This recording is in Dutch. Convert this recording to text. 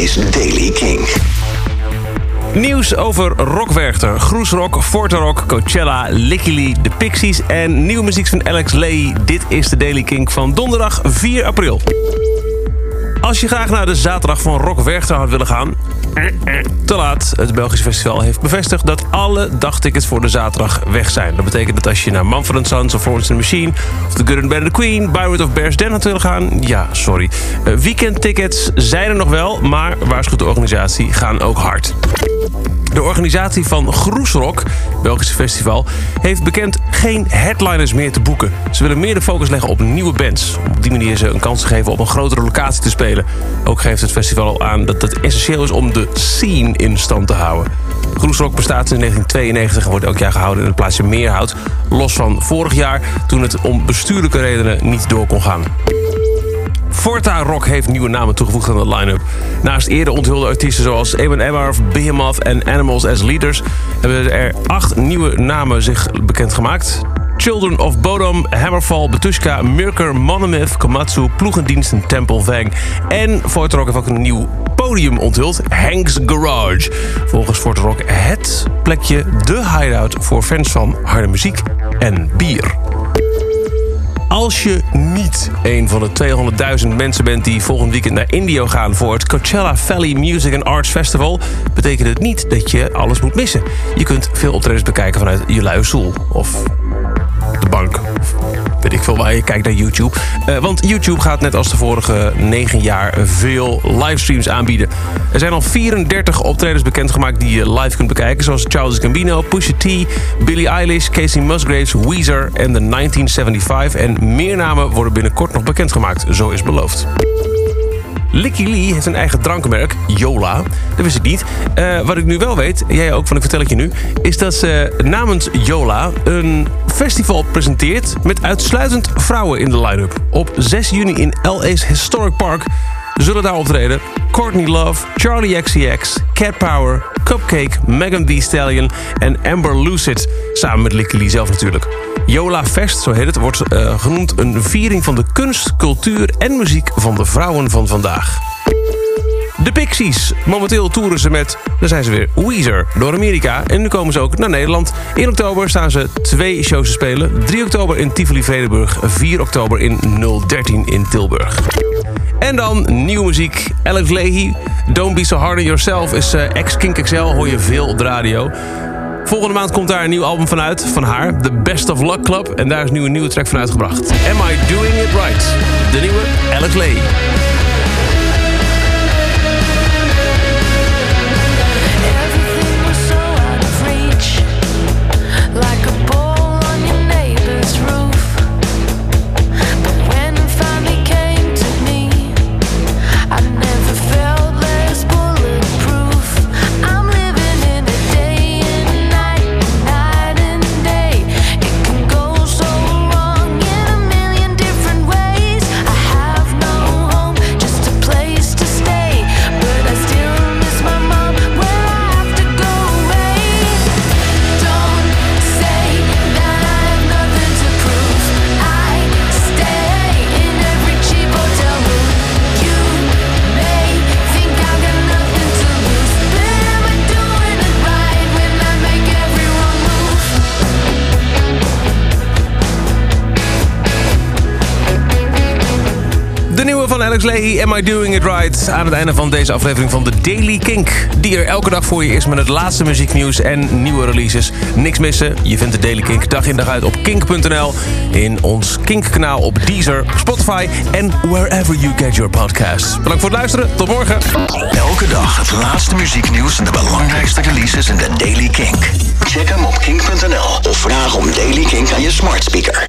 is Daily King. Nieuws over Rockwerchter, Groesrock, Forte Rock, Coachella, Licky Lee, de Pixies en nieuwe muziek van Alex Lee. Dit is de Daily Kink van donderdag 4 april. Als je graag naar de zaterdag van Rock Werchter had willen gaan... Te laat. Het Belgische festival heeft bevestigd dat alle dagtickets voor de zaterdag weg zijn. Dat betekent dat als je naar Manfred Sons of Florence and Machine... of The Good and Better the Queen, Byron of Bears Den had willen gaan... ja, sorry. Uh, weekendtickets zijn er nog wel, maar waarschuwt de organisatie gaan ook hard. De organisatie van Groesrock, Belgische festival, heeft bekend geen headliners meer te boeken. Ze willen meer de focus leggen op nieuwe bands. Op die manier ze een kans geven op een grotere locatie te spelen. Ook geeft het festival al aan dat het essentieel is om de scene in stand te houden. Groesrock bestaat sinds 1992 en wordt elk jaar gehouden in het plaatsje Meerhout. Los van vorig jaar toen het om bestuurlijke redenen niet door kon gaan. Forta Rock heeft nieuwe namen toegevoegd aan de line-up. Naast eerder onthulde artiesten zoals Eamon Emmarth, Behemoth en Animals as Leaders... hebben er acht nieuwe namen zich bekendgemaakt. Children of Bodom, Hammerfall, Batushka, Murker, Monomyth, Komatsu, Ploegendienst en Temple Vang. En Forte Rock heeft ook een nieuw podium onthuld, Hank's Garage. Volgens Forte Rock het plekje, de hideout voor fans van harde muziek en bier. Als je niet een van de 200.000 mensen bent die volgend weekend naar Indio gaan voor het Coachella Valley Music and Arts Festival, betekent het niet dat je alles moet missen. Je kunt veel optredens bekijken vanuit je luie stoel of de bank. Waar je kijkt naar YouTube. Uh, want YouTube gaat net als de vorige 9 jaar veel livestreams aanbieden. Er zijn al 34 optredens bekendgemaakt die je live kunt bekijken. Zoals Charles Gambino, Pusha T, Billie Eilish, Casey Musgraves, Weezer en de 1975. En meer namen worden binnenkort nog bekendgemaakt, zo is beloofd. Licky Lee heeft een eigen drankmerk, Yola. Dat wist ik niet. Uh, wat ik nu wel weet, jij ook, van ik vertel het je nu... is dat ze namens Yola een festival presenteert... met uitsluitend vrouwen in de line-up. Op 6 juni in LA's Historic Park zullen daar optreden... Courtney Love, Charlie XCX, Cat Power, Cupcake, Megan Thee Stallion en Amber Lucid. Samen met Licky Lee zelf natuurlijk. Yola Fest, zo heet het, wordt uh, genoemd een viering van de kunst, cultuur en muziek van de vrouwen van vandaag. De Pixies. Momenteel toeren ze met, daar zijn ze weer, Weezer door Amerika. En nu komen ze ook naar Nederland. In oktober staan ze twee shows te spelen. 3 oktober in Tivoli-Vredenburg, 4 oktober in 013 in Tilburg. En dan nieuwe muziek. Alex Leahy, Don't Be So Hard On Yourself is uh, ex-Kink XL, hoor je veel op de radio. Volgende maand komt daar een nieuw album vanuit, van haar. The Best of Luck Club. En daar is nu een nieuwe track van uitgebracht. Am I Doing It Right? De nieuwe Alex Leahy. De nieuwe van Alex Leahy, Am I Doing It Right? Aan het einde van deze aflevering van de Daily Kink. Die er elke dag voor je is met het laatste muzieknieuws en nieuwe releases. Niks missen, je vindt de Daily Kink dag in dag uit op kink.nl. In ons Kink-kanaal op Deezer, Spotify en wherever you get your podcasts. Bedankt voor het luisteren, tot morgen. Elke dag het laatste muzieknieuws en de belangrijkste releases in de Daily Kink. Check hem op kink.nl of vraag om Daily Kink aan je smart speaker.